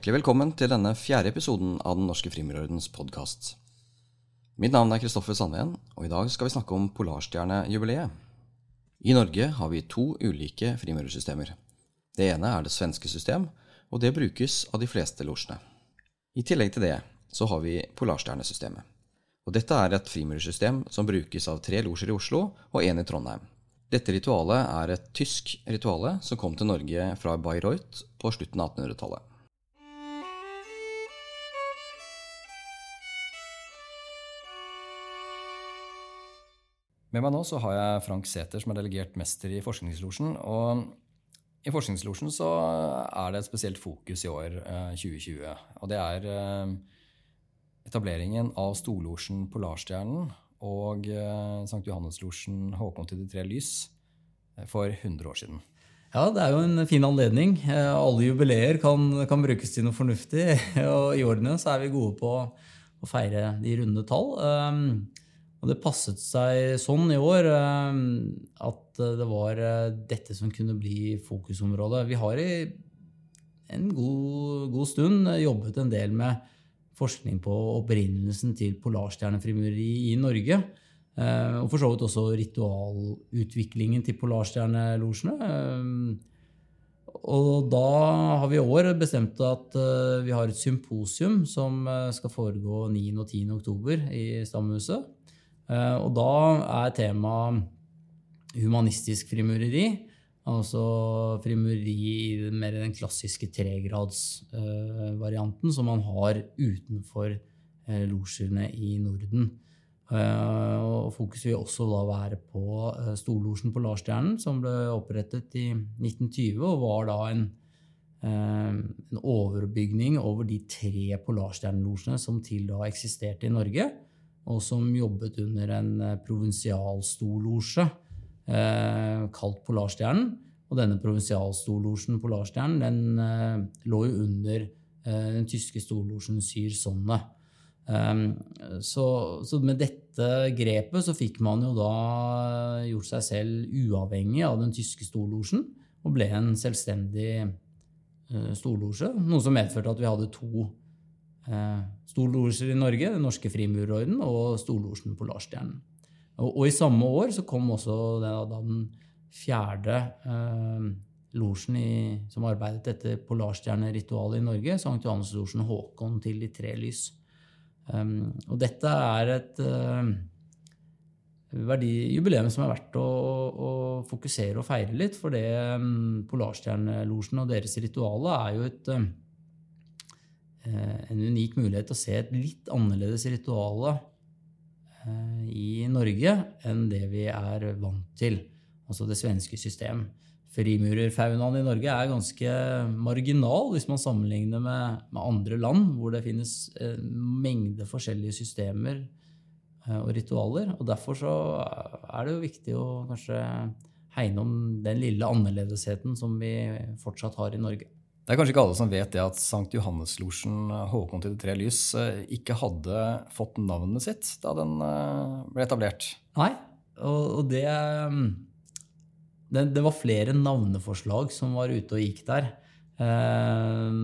Hjertelig velkommen til denne fjerde episoden av Den norske frimurordens podkast. Mitt navn er Kristoffer Sandven, og i dag skal vi snakke om Polarstjernejubileet. I Norge har vi to ulike frimurersystemer. Det ene er det svenske system, og det brukes av de fleste losjene. I tillegg til det så har vi Polarstjernesystemet. Og dette er et frimurersystem som brukes av tre losjer i Oslo og én i Trondheim. Dette ritualet er et tysk rituale som kom til Norge fra Bayreuth på slutten av 1800-tallet. Med meg nå så har jeg Frank Sæther, som er delegert mester i Forskningslosjen. Og i Forskningslosjen så er det et spesielt fokus i år, 2020. Eh, og det er eh, etableringen av storlosjen Polarstjernen og eh, St. Johanneslosjen Håkon til de tre lys for 100 år siden. Ja, det er jo en fin anledning. Alle jubileer kan, kan brukes til noe fornuftig. Og i årene så er vi gode på å feire de runde tall. Og det passet seg sånn i år eh, at det var eh, dette som kunne bli fokusområdet. Vi har i en god, god stund jobbet en del med forskning på opprinnelsen til polarstjernefrimureri i Norge. Eh, og for så vidt også ritualutviklingen til polarstjernelosjene. Og da har vi i år bestemt at vi har et symposium som skal foregå 9. og 10. oktober i Stamhuset. Eh, og da er temaet humanistisk frimureri. Altså frimureri i mer den klassiske tregradsvarianten som man har utenfor uh, losjene i Norden. Uh, og Fokuset vil også da være på Storlosjen på Larstjernen, som ble opprettet i 1920, og var da en, en overbygning over de tre polarstjernelosjene som til da eksisterte i Norge og som jobbet under en provinsialstorlosje eh, kalt Polarstjernen. Og denne provinsialstorlosjen, Polarstjernen den eh, lå jo under eh, den tyske storlosjen Syr Sonne. Um, så, så, med dette grepet så fikk man jo da gjort seg selv uavhengig av den tyske storlosjen og ble en selvstendig uh, storlosje. Noe som medførte at vi hadde to eh, storlosjer i Norge, Den norske frimurorden og storlosjen Polarstjernen. Og, og, i samme år så kom også den, da, den fjerde eh, losjen som arbeidet etter polarstjerneritualet i Norge, Sankt Johannes-losjen Håkon til de tre lys. Um, og dette er et uh, verdi, jubileum som er verdt å, å, fokusere og feire litt. For det um, Polarstjernelosjen og deres ritualer er jo et um, Eh, en unik mulighet til å se et litt annerledes rituale eh, i Norge enn det vi er vant til, altså det svenske system. Frimurerfaunaen i Norge er ganske marginal hvis man sammenligner med, med andre land, hvor det finnes en mengde forskjellige systemer eh, og ritualer. og Derfor så er det jo viktig å kanskje hegne om den lille annerledesheten som vi fortsatt har i Norge. Det er kanskje ikke alle som vet det at Sankt Johanneslosjen Håkon til det tre lys eh, ikke hadde fått navnet sitt da den eh, ble etablert. Nei, og det, det, det var flere navneforslag som var ute og gikk der. Eh,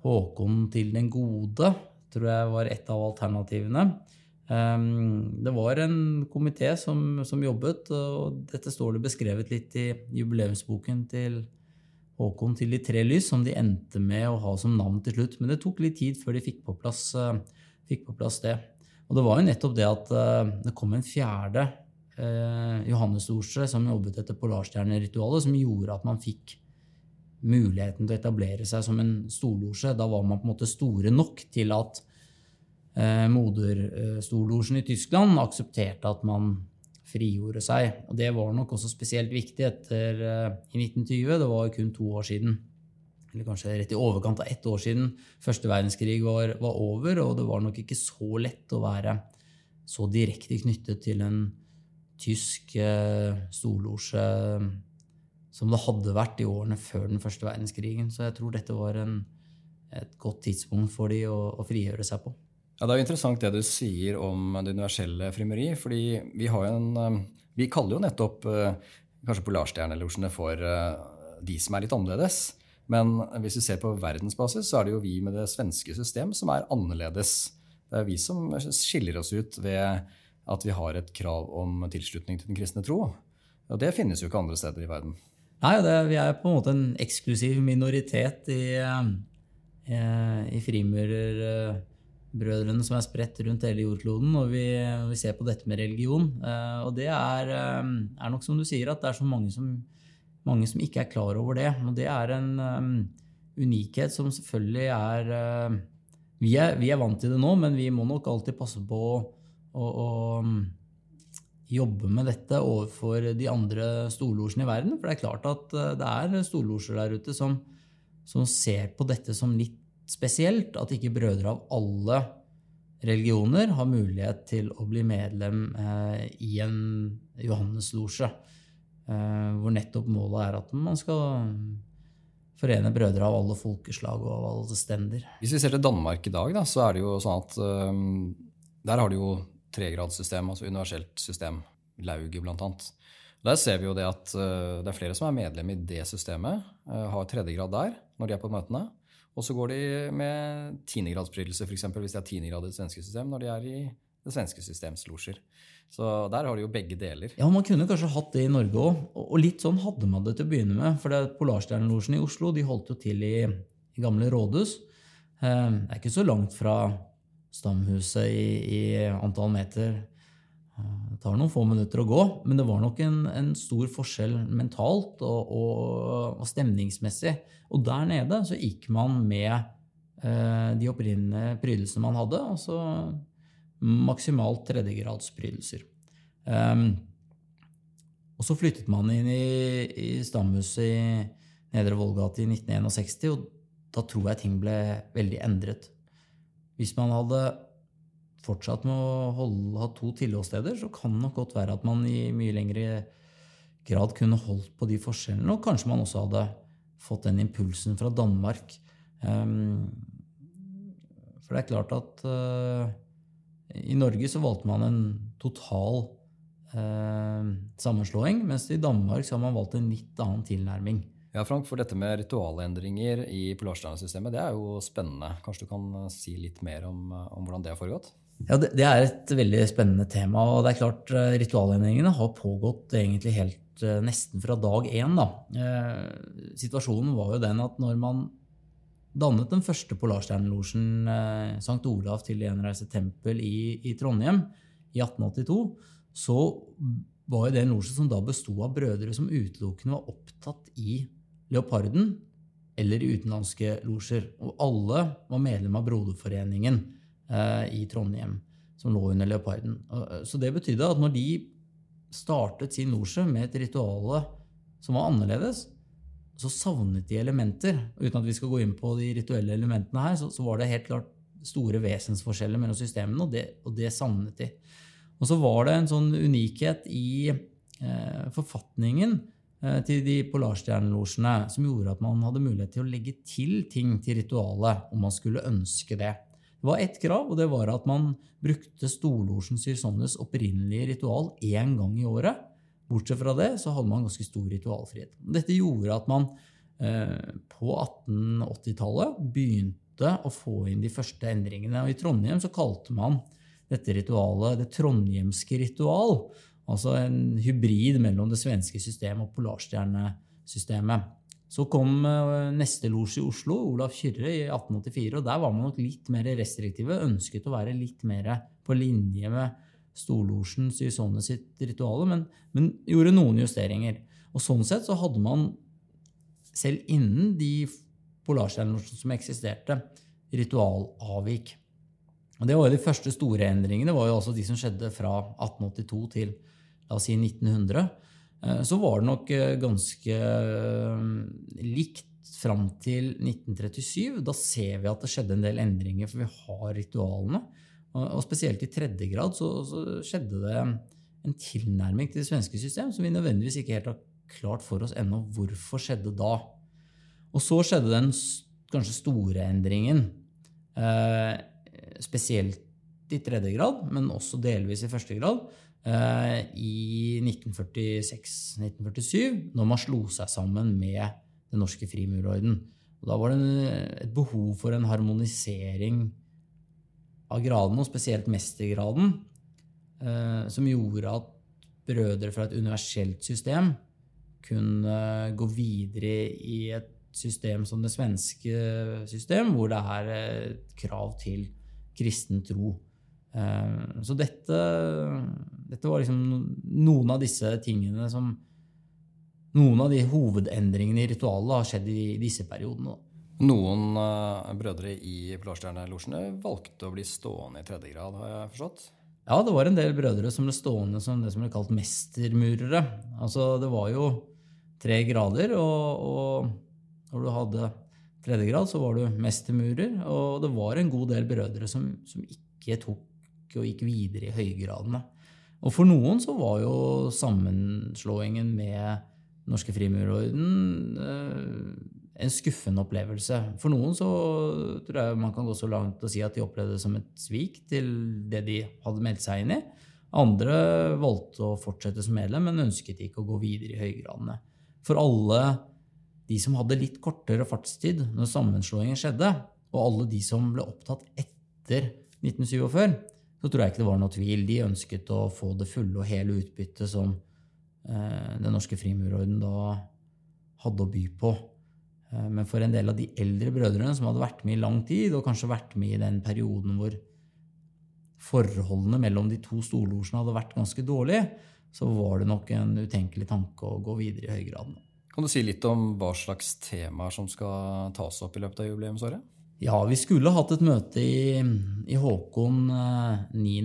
Håkon til den gode tror jeg var et av alternativene. Det var en komité som, som jobbet, og dette står det beskrevet litt i jubileumsboken til Håkon til de tre lys, som de endte med å ha som navn til slutt. Men det tok litt tid før de fikk på plass, uh, fikk på plass det. Og det var jo nettopp det at uh, det kom en fjerde uh, Johannes-losje som jobbet etter Polarstjerneritualet, som gjorde at man fikk muligheten til å etablere seg som en storlosje. Da var man på en måte store nok til at eh, moderstorlosjen i Tyskland aksepterte at man frigjorde seg. Og det var nok også spesielt viktig etter uh, i 1920. Det var kun to år siden. Eller kanskje rett i overkant av ett år siden første verdenskrig var, var over. Og det var nok ikke så lett å være så direkte knyttet til en tysk uh, storlosje som det hadde vært i årene før den første verdenskrigen. Så jeg tror dette var en, et godt tidspunkt for de å, å frigjøre seg på. Ja, Det er jo interessant det du sier om det universelle frimeri. fordi vi, en, um, vi kaller jo nettopp uh, kanskje Polarstjernelosjene for uh, de som er litt annerledes. Men hvis vi ser på verdensbasis, så er det jo vi med det svenske system som er annerledes. Det er vi som skiller oss ut ved at vi har et krav om tilslutning til den kristne tro. Og det finnes jo ikke andre steder i verden. Nei, det, vi er på en måte en eksklusiv minoritet i, i, i frimurerbrødrene som er spredt rundt hele jordkloden. Og vi, vi, ser på dette med religion. Uh, og det er, eh, er, nok som du sier, at det er så mange som, mange som ikke er klar over det. Og det er en unikhet som selvfølgelig er vi, er vi er vant til det nå, men vi må nok alltid passe på å, å, å jobbe med dette overfor de andre storlosjene i verden. For det er klart at det er storlosjer der ute som, som, ser på dette som litt spesielt. At ikke brødre av alle religioner har mulighet til å bli medlem eh, i en Johanneslosje. Eh, hvor nettopp målet er at man skal forene brødre av alle folkeslag og av alle stender. Hvis vi ser til Danmark i dag, da, så er det jo sånn at um, der har de jo tregradssystem, altså universelt system, lauget bl.a. Der ser vi jo det at uh, det er flere som er medlem i det systemet, uh, har tredjegrad der når de er på møtene. Og så går de med tiendegradsbrytelse, f.eks. hvis de har tiendegrad i det svenske system, når de er i det svenske systems losjer. Så der har de jo begge deler. Ja, Man kunne kanskje hatt det i Norge òg. Og litt sånn hadde man det til å begynne med. For Polarstjernelosjen i Oslo de holdt jo til i, i gamle rådhus. Eh, det er ikke så langt fra stamhuset i, i antall meter. Det tar noen få minutter å gå, men det var nok en, en stor forskjell mentalt og, og, og, stemningsmessig. Og der nede så gikk man med eh, de opprinnelige prydelsene man hadde, altså maksimalt tredjegradsprydelser. Um, og så flyttet man inn i, i stamhuset i Nedre Vollgate i 1961, og da tror jeg ting ble veldig endret. Hvis man hadde fortsatt med å holde, ha to tilholdssteder, så kan det nok godt være at man i mye lengre grad kunne holdt på de forskjellene, og kanskje man også hadde fått den impulsen fra Danmark. Um, for det er klart at uh, i Norge så valgte man en total uh, sammenslåing, mens i Danmark så har man valgt en litt annen tilnærming. Ja, Frank, for dette med ritualendringer i polarstjernesystemet, det er jo spennende. Kanskje du kan eh, si litt mer om, eh, om hvordan det har foregått? Ja, det, det, er et veldig spennende tema. og det er klart eh, Ritualendringene har pågått egentlig helt nesten fra dag én. Da. Eh, situasjonen var jo den at når man dannet den første polarstjernelosjen eh, St. Olav til Gjenreise tempel i, i Trondheim i 1882, så var jo det en losje som da besto av brødre som utelukkende var opptatt i Leoparden eller i utenlandske losjer. Og alle var medlem av Broderforeningen eh, i Trondheim, som lå under Leoparden. Eh, så det betydde at når de startet sin losje med et ritual som var annerledes, så savnet de elementer. Uten at vi skal gå inn på de rituelle elementene her, så, så var det helt klart store vesensforskjeller mellom systemene, og det, og det savnet de. Og så var det en sånn unikhet i eh, forfatningen Eh, til de polarstjernelosjene som gjorde at man hadde mulighet til å legge til ting til ritualet om man skulle ønske det. Det var ett krav, og det var at man brukte Storlosjen Syrsonnes opprinnelige ritual én gang i året. Bortsett fra det så hadde man ganske stor ritualfrihet. Dette gjorde at man eh, på 1880-tallet begynte å få inn de første endringene. Og I Trondheim så kalte man dette ritualet det trondhjemske ritual. Altså en hybrid mellom det svenske systemet og polarstjernesystemet. Så kom eh, neste losj i Oslo, Olav Kyrre, i 1884. og Der var man nok litt mer restriktive. Ønsket å være litt mer på linje med Storlosjen Sysone sitt ritual, men, men, gjorde noen justeringer. Og Sånn sett så hadde man, selv innen de polarstjernelosjene som eksisterte, ritualavvik. Og Det var jo de første store endringene. Var jo også de som skjedde fra 1882 til la oss si 1900, eh, så var det nok eh, ganske eh, likt fram til 1937. Da ser vi at det skjedde en del endringer, for vi har ritualene. Og spesielt i tredje grad så, så skjedde det en tilnærming til det svenske system som vi nødvendigvis ikke helt har klart for oss ennå hvorfor skjedde da. Og så skjedde den kanskje store endringen, eh, spesielt i tredje grad, men også delvis i første grad, Eh, i 1946-1947, når man slo seg sammen med Den norske frimurorden. Og da var det et behov for en harmonisering av gradene, og spesielt mestergraden, eh, som gjorde at brødre fra et universelt system kunne gå videre i et system som det svenske system, hvor det er et krav til kristen tro. Eh, så dette, dette var liksom noen av disse tingene som Noen av de hovedendringene i ritualet har skjedd i disse periodene. Noen uh, brødre i Polarstjernelosjene valgte å bli stående i tredje grad, har jeg forstått? Ja, det var en del brødre som ble stående som det som ble kalt mestermurere. Altså, det var jo tre grader, og, og når du hadde tredje grad, så var du mestermurer. Og det var en god del brødre som, som ikke tok og gikk videre i høygradene. Og for noen så var jo sammenslåingen med Norske Frimurorden eh, en skuffende opplevelse. For noen så tror jeg man kan gå så langt og si at de opplevde det som et svik til det de hadde meldt seg inn i. Andre valgte å fortsette som medlem, men ønsket ikke å gå videre i høygradene. For alle de som hadde litt kortere fartstid når sammenslåingen skjedde, og alle de som ble opptatt etter 1947, så tror jeg ikke det var noe tvil. De ønsket å få det fulle og hele utbyttet som eh, Den norske frimurorden da hadde å by på. Eh, men for en del av de eldre brødrene som hadde vært med i lang tid, og kanskje vært med i den perioden hvor forholdene mellom de to storlosjene hadde vært ganske dårlige, så var det nok en utenkelig tanke å gå videre i høygradene. Kan du si litt om hva slags temaer som skal tas opp i løpet av jubileumsåret? Ja, vi skulle hatt et møte i, i Håkon 9.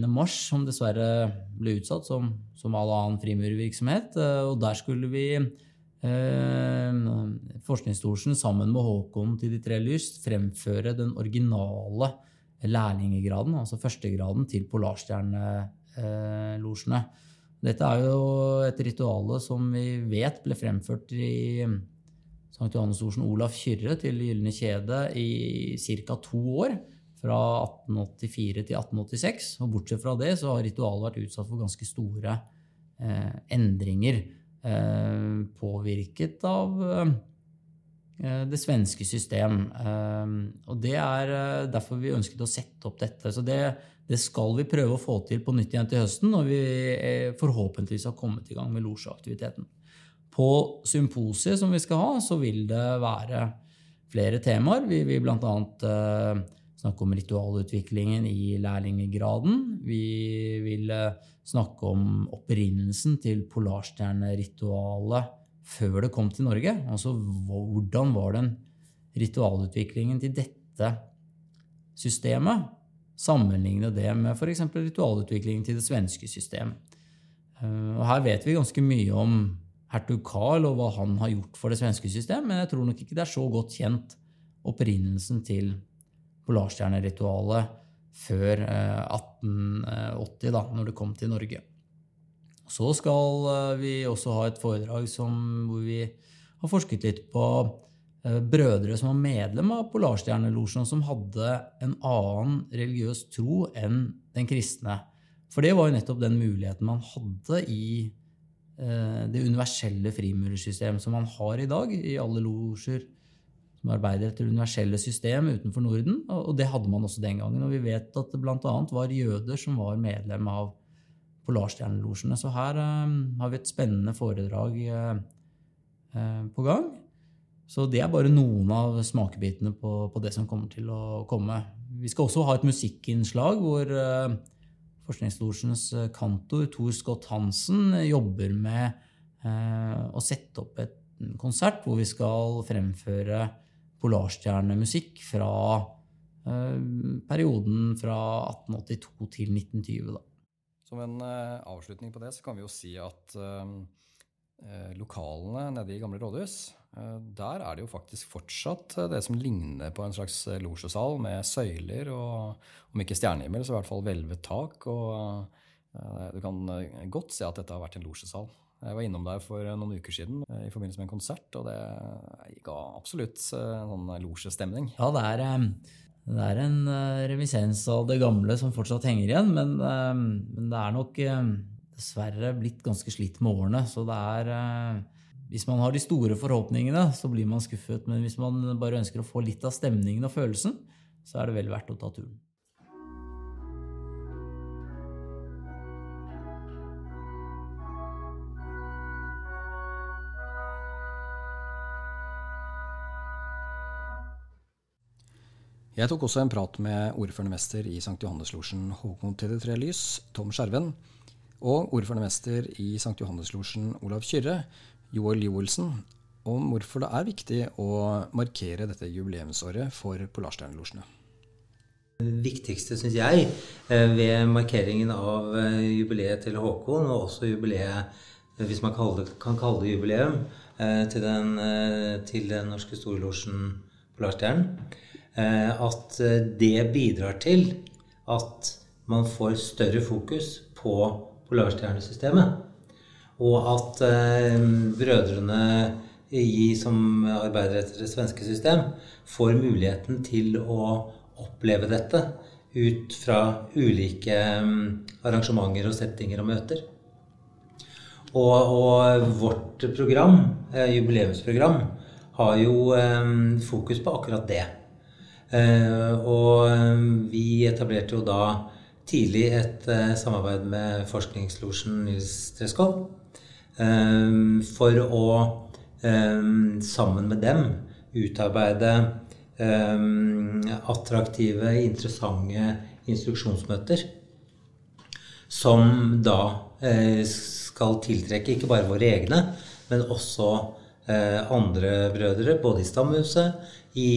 Eh, som dessverre ble utsatt, som, som all annen frimurvirksomhet. Eh, og der skulle vi, eh, Forskningsstorsen sammen med Håkon til de tre lyst, fremføre den originale lærlingegraden, altså førstegraden, til Polarstjernelosjene. Dette er jo et rituale som vi vet ble fremført i Sankt Johannes Olsen Olav Kyrre til Gylne kjede i ca. to år. Fra 1884 til 1886. Og bortsett fra det så har ritualet vært utsatt for ganske store eh, endringer. Eh, påvirket av eh, det svenske system. Eh, og det er eh, derfor vi ønsket å sette opp dette. Så det, det, skal vi prøve å få til på nytt igjen til høsten, når vi eh, forhåpentligvis har kommet i gang med losjeaktiviteten. På symposiet som vi skal ha, så vil det være flere temaer. Vi vil bl.a. Uh, snakke om ritualutviklingen i lærlingegraden. Vi vil uh, snakke om opprinnelsen til polarstjerneritualet før det kom til Norge. Altså hvordan var den ritualutviklingen til dette systemet? Sammenligne det med f.eks. ritualutviklingen til det svenske system. Uh, og her vet vi ganske mye om hertug Karl og hva han har gjort for det svenske system, men jeg tror nok ikke det er så godt kjent opprinnelsen til polarstjerneritualet før 1880, eh, da, når det kom til Norge. Så skal eh, vi også ha et foredrag som, hvor vi har forsket litt på eh, brødre som var medlem av Polarstjernelosjen, som hadde en annen religiøs tro enn den kristne. For det var jo nettopp den muligheten man hadde i det universelle frimurersystemet som man har i dag i alle losjer som arbeider etter universelle system utenfor Norden. Og det hadde man også den gangen. Og vi vet at det bl.a. var jøder som var medlem av Polarstjernelosjene. Så her um, har vi et spennende foredrag uh, uh, på gang. Så det er bare noen av smakebitene på, på, det som kommer til å komme. Vi skal også ha et musikkinnslag hvor uh, Forskningslosjens eh, kantor Tor Scott Hansen jobber med eh, å sette opp et konsert hvor vi skal fremføre polarstjernemusikk fra eh, perioden fra 1882 til 1920. Da. Som en avslutning på det så kan vi jo si at lokalene nede i Gamle rådhus Eh, der er det jo faktisk fortsatt eh, det som ligner på en slags eh, losjesal med søyler og om ikke stjernehimmel, så i hvert fall hvelvet tak. Og du kan godt se at dette har vært en losjesal. Jeg var innom der for noen uker siden i forbindelse med en konsert, og det ga absolutt sånn losjestemning. Ja, det er, det er en remisens av det gamle som fortsatt henger igjen, men, men det er nok dessverre blitt ganske slitt med årene. Så det er hvis man har de store forhåpningene, så blir man skuffet. Men hvis man bare ønsker å få litt av stemningen og følelsen, så er det vel verdt å ta turen. Jeg tok også en prat med ordførende mester i St. Johanneslosjen Håkon TD3 Lys, Tom Skjerven, og ordførende mester i St. Johanneslosjen Olav Kyrre, Joel Joelsen, om hvorfor det er viktig å markere dette jubileumsåret for Polarstjernelosjene. Det viktigste, syns jeg, eh, ved markeringen av eh, jubileet til Håkon, og også jubileet, hvis man kan kalle det jubileum, eh, til den, til den norske storlosjen Polarstjernen, at det bidrar til at man får større fokus på polarstjernesystemet. Og at brødrene i, som arbeider etter det svenske system, får muligheten til å oppleve dette ut fra ulike mm, arrangementer og settinger og møter. Og, og vårt program, eh, jubileumsprogram, har jo eh, fokus på akkurat det. Eh, og vi etablerte jo da tidlig et samarbeid med forskningslosjen Nils Treskov for å Ehm, sammen med dem utarbeide ehm, attraktive, interessante instruksjonsmøter. Som da eh, skal tiltrekke ikke bare våre egne, men også eh, andre brødre, både i stamhuset, i,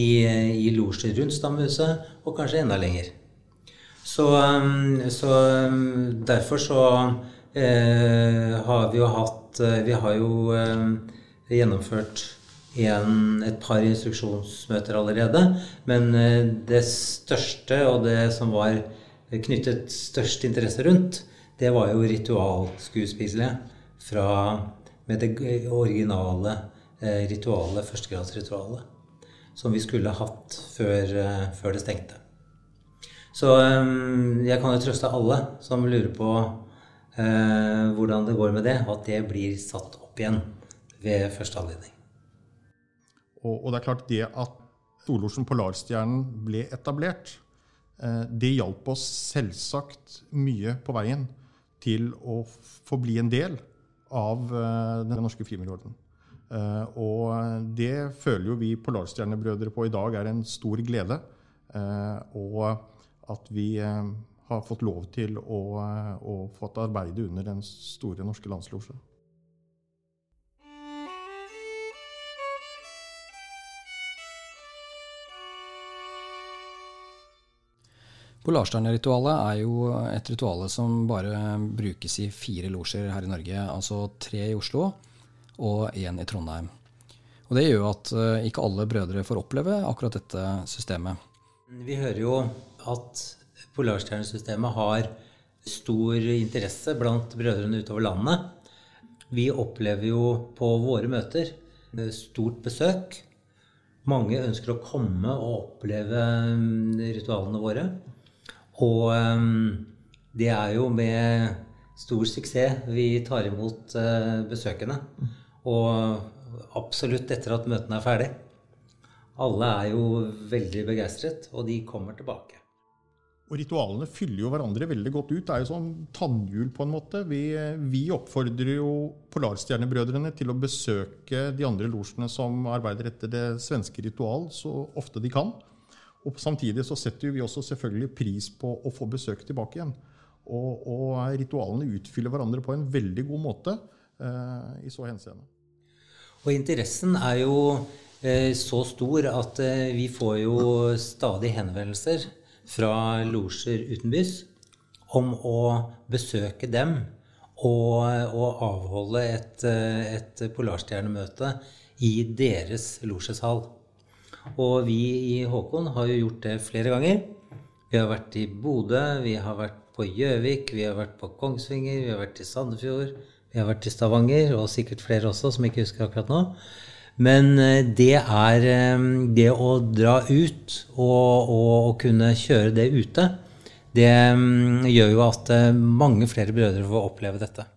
i losjer rundt stamhuset, og kanskje enda lenger. Så, ehm, så derfor så eh, har vi jo hatt Vi har jo gjennomført en, et par instruksjonsmøter allerede. Men eh, det største, og det som var knyttet størst interesse rundt, det var jo ritualskuespillet fra, med det originale eh, ritualet, førstegradsritualet, som vi skulle hatt før, eh, før det stengte. Så jeg kan jo trøste alle som lurer på eh, hvordan det går med det, og at det blir satt opp igjen ved første anledning. Og, og, det er klart det at Storlosjen Polarstjernen ble etablert, eh, det hjalp oss selvsagt mye på veien til å få bli en del av eh, Den norske frimurorden. Eh, og det føler jo vi Polarstjernebrødre på i dag er en stor glede. Og at vi har fått lov til å, å fått arbeide under den store norske landslosjen. Polarstjerneritualet er jo et ritual som bare brukes i fire losjer her i Norge. Altså tre i Oslo og én i Trondheim. Og Det gjør at eh, ikke alle brødre får oppleve akkurat dette systemet. Vi hører jo at Polarstjernesystemet har stor interesse blant brødrene utover landet. Vi opplever jo på våre møter stort besøk. Mange ønsker å komme og oppleve mm, ritualene våre. Og ehm, det er jo med stor suksess vi tar imot eh, besøkende. Og absolutt etter at møtene er ferdig. Alle er jo veldig begeistret, og de kommer tilbake. Og Ritualene fyller jo hverandre veldig godt ut. Det er jo sånn tannhjul på en måte. Vi, vi oppfordrer jo Polarstjernebrødrene til å besøke de andre losjene som arbeider etter det svenske ritual, så ofte de kan. Og Samtidig så setter vi også selvfølgelig pris på å få besøk tilbake igjen. Og, og ritualene utfyller hverandre på en veldig god måte eh, i så henseende. Og interessen er jo eh, så stor at eh, vi får jo stadig henvendelser fra losjer utenbys om å besøke dem og, og avholde et, eh, et polarstjernemøte i deres losjeshall. Og vi i Håkon har jo gjort det flere ganger. Vi har vært i Bodø, vi har vært på Gjøvik, vi har vært på Kongsvinger, vi har vært i Sandefjord, vi har vært i Stavanger, og sikkert flere også, som ikke husker akkurat nå. Men eh, det er eh, det å dra ut og, og kunne kjøre det ute, det mm, gjør jo at eh, mange flere brødre får oppleve dette.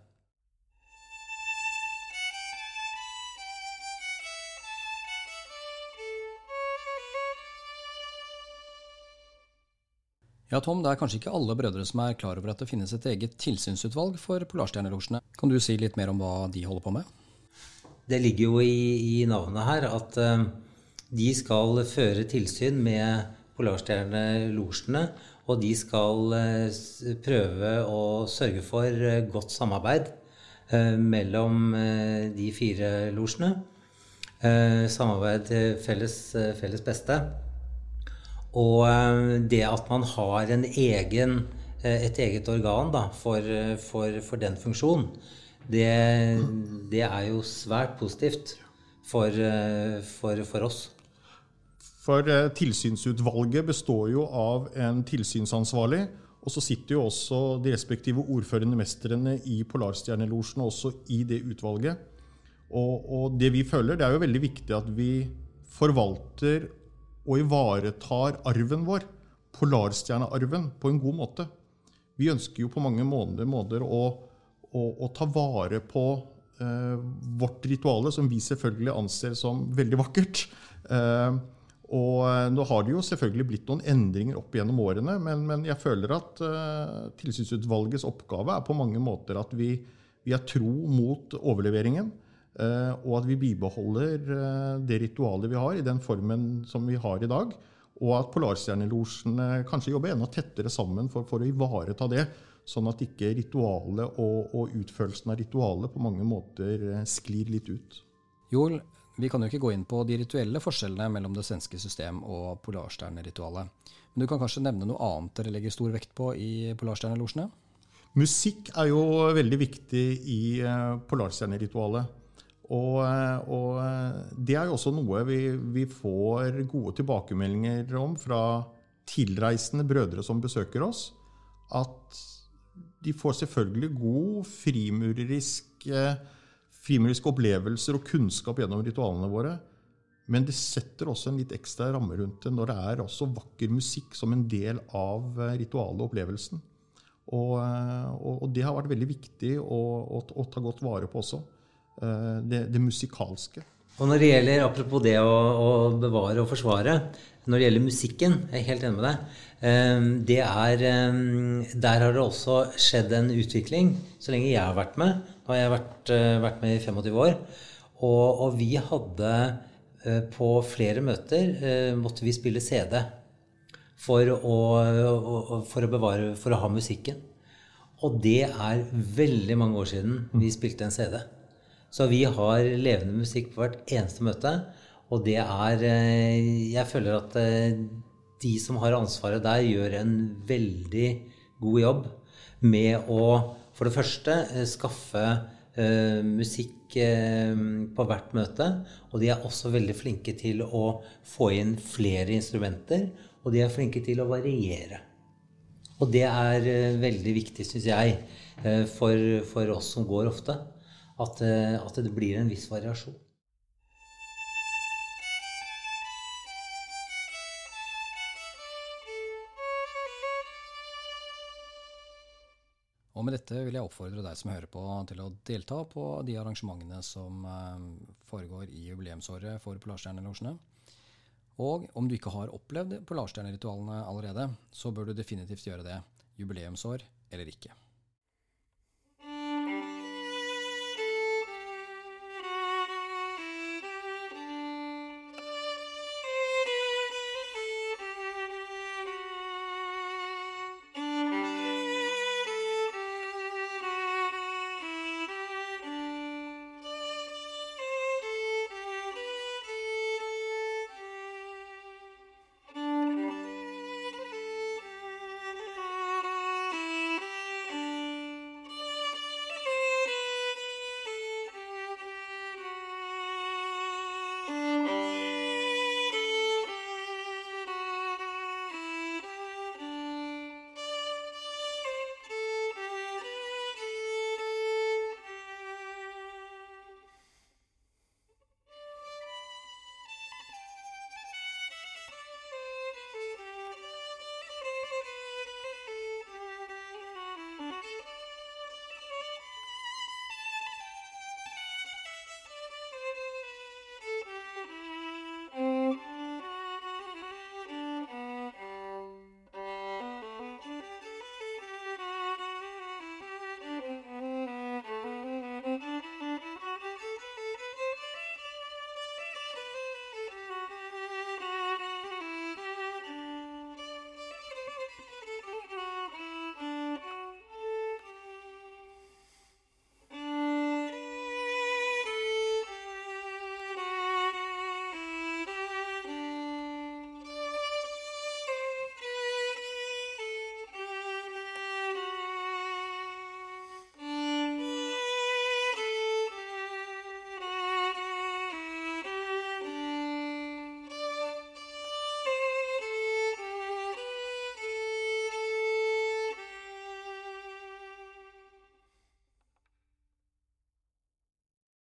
Ja, Tom, Det er kanskje ikke alle brødre som er klar over at det finnes et eget tilsynsutvalg for Polarstjernerosjene. Kan du si litt mer om hva de holder på med? Det ligger jo i, i navnet her at uh, de skal føre tilsyn med Polarstjernelosjene. Og de skal uh, prøve å sørge for uh, godt samarbeid mellom de fire losjene. samarbeid felles, felles beste. Og det at man har egen, et eget organ da, for, for, for, den funksjonen, det, det, er jo svært positivt for, for, for oss. For tilsynsutvalget består jo av en tilsynsansvarlig. Og så sitter jo også de respektive ordførende mestrene i Polarstjernelosjen også i det utvalget. Og, og, det vi føler, det er jo veldig viktig at vi forvalter og ivaretar arven vår, polarstjernearven, på en god måte. Vi ønsker jo på mange måneder måter å, å, å, ta vare på eh, vårt rituale, som vi selvfølgelig anser som veldig vakkert. Eh, og eh, nå har det jo selvfølgelig blitt noen endringer opp gjennom årene, men, men jeg føler at uh, tilsynsutvalgets oppgave er på mange måter at vi, vi er tro mot overleveringen. Eh, og at vi bibeholder eh, det ritualet vi har, i den formen som vi har i dag. Og at Polarstjernelosjene kanskje jobber enda tettere sammen for, for, å ivareta det. Sånn at ikke ritualet og, og, utførelsen av ritualet på mange måter eh, sklir litt ut. Joel, vi kan jo ikke gå inn på de rituelle forskjellene mellom det svenske system og polarstjerneritualet. Men du kan kanskje nevne noe annet dere legger stor vekt på i Polarstjernelosjene? Musikk er jo veldig viktig i polarstjerneritualet. Og, og, det er jo også noe vi, vi, får gode tilbakemeldinger om fra tilreisende brødre som besøker oss. At de får selvfølgelig god frimurerisk, frimureriske opplevelser og kunnskap gjennom ritualene våre. Men det setter også en litt ekstra ramme rundt det når det er også vakker musikk som en del av ritualet og opplevelsen. Og, og, det har vært veldig viktig å, å, å ta godt vare på også. Eh, det, det, musikalske. Og når det gjelder, Apropos det å, å, bevare og forsvare. Når det gjelder musikken, jeg er helt enig med deg. Eh, det er, eh, der har det også skjedd en utvikling så lenge jeg har vært med. Nå har jeg vært, vært med i 25 år. Og, og, vi hadde på flere møter måtte vi spille CD for å, for å, bevare, for å ha musikken. Og det er veldig mange år siden vi spilte en CD. Så vi har levende musikk på hvert eneste møte. Og det er eh, Jeg føler at eh, de som har ansvaret der, gjør en veldig god jobb med å for det første eh, skaffe musikk på hvert møte. Og de er også veldig flinke til å få inn flere instrumenter. Og de er flinke til å variere. Og det er veldig viktig, syns jeg, for, for oss som går ofte at, eh, at det blir en viss variasjon. Og med dette vil jeg oppfordre deg som hører på, til å delta på de arrangementene som eh, foregår i jubileumsåret for Polarstjernelosjene. Og om du ikke har opplevd Polarstjerneritualene allerede, så bør du definitivt gjøre det, jubileumsår eller ikke.